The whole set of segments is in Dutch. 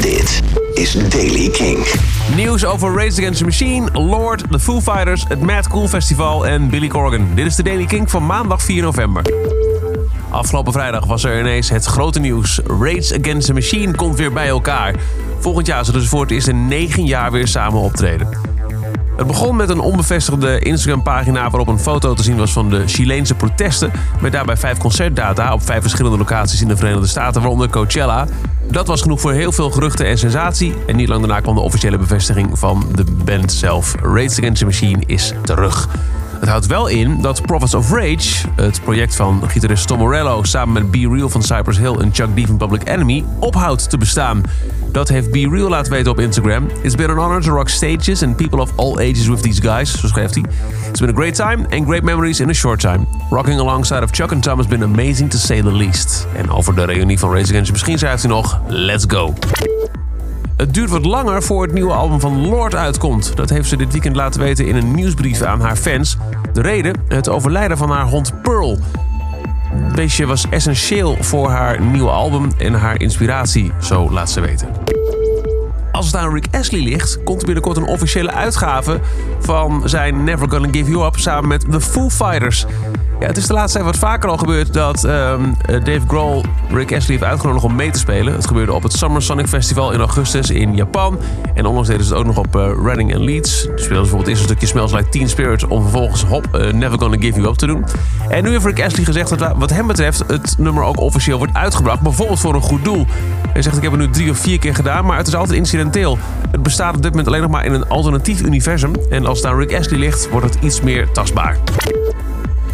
Dit is Daily King. Nieuws over Race Against the Machine, Lord, The Foo Fighters, het Mad Cool Festival en Billy Corgan. Dit is de Daily King van maandag 4 november. Afgelopen vrijdag was er ineens het grote nieuws. Rage Against the Machine komt weer bij elkaar. Volgend jaar zullen ze voor het eerst in 9 jaar weer samen optreden. Het begon met een onbevestigde Instagram-pagina waarop een foto te zien was van de Chileense protesten. Met daarbij vijf concertdata op vijf verschillende locaties in de Verenigde Staten, waaronder Coachella. Dat was genoeg voor heel veel geruchten en sensatie. En niet lang daarna kwam de officiële bevestiging van de band zelf. Rage Against the Machine is terug. Het houdt wel in dat Prophets of Rage, het project van gitarist Tom Morello samen met Be Real van Cypress Hill en Chuck D van Public Enemy, ophoudt te bestaan. Dat heeft Be Real laten weten op Instagram. It's been an honor to rock stages and people of all ages with these guys, zo schrijft hij. It's been a great time and great memories in a short time. Rocking alongside of Chuck and Tom has been amazing to say the least. En over de reunie van Rage Against Machine schrijft hij nog, let's go. Het duurt wat langer voor het nieuwe album van Lord uitkomt. Dat heeft ze dit weekend laten weten in een nieuwsbrief aan haar fans. De reden? Het overlijden van haar hond Pearl. Het beestje was essentieel voor haar nieuwe album en haar inspiratie, zo laat ze weten. Als het aan Rick Astley ligt, komt er binnenkort een officiële uitgave van zijn Never Gonna Give You Up samen met The Foo Fighters. Ja, het is de laatste tijd wat vaker al gebeurd dat ehm, Dave Grohl Rick Astley heeft uitgenodigd om mee te spelen. Het gebeurde op het Summer Sonic Festival in augustus in Japan. En onlangs deden ze het ook nog op uh, Reading and Leeds. Ze speelden bijvoorbeeld eerst een stukje Smells Like Teen Spirit om vervolgens hop, uh, Never Gonna Give You Up te doen. En nu heeft Rick Astley gezegd dat wat hem betreft het nummer ook officieel wordt uitgebracht. Bijvoorbeeld voor een goed doel. Hij zegt ik heb het nu drie of vier keer gedaan, maar het is altijd incidenteel. Het bestaat op dit moment alleen nog maar in een alternatief universum. En als aan Rick Astley ligt, wordt het iets meer tastbaar.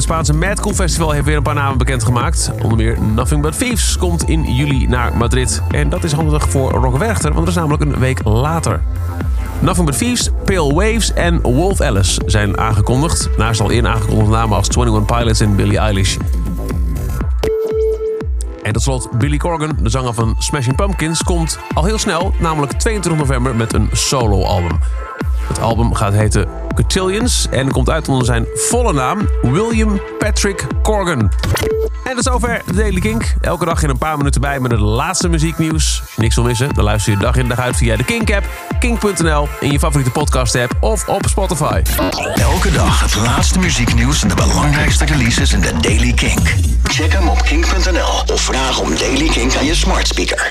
Het Spaanse Mad Cool Festival heeft weer een paar namen bekendgemaakt. Onder meer Nothing But Thieves komt in juli naar Madrid. En dat is handig voor Rock Werchter, want dat is namelijk een week later. Nothing But Thieves, Pale Waves en Wolf Alice zijn aangekondigd. Naast al eerder aangekondigde namen als 21 Pilots en Billie Eilish. En tot slot, Billy Corgan, de zanger van Smashing Pumpkins, komt al heel snel, namelijk 22 november, met een solo-album. Album gaat heten Cotillions en komt uit onder zijn volle naam William Patrick Corgan. En tot zover de Daily Kink. Elke dag in een paar minuten bij met het laatste muzieknieuws. Niks wil missen, dan luister je dag in dag uit via de Kink-app, kink.nl, in je favoriete podcast-app of op Spotify. Elke dag het laatste muzieknieuws en de belangrijkste releases in de Daily Kink. Check hem op kink.nl of vraag om Daily Kink aan je smart speaker.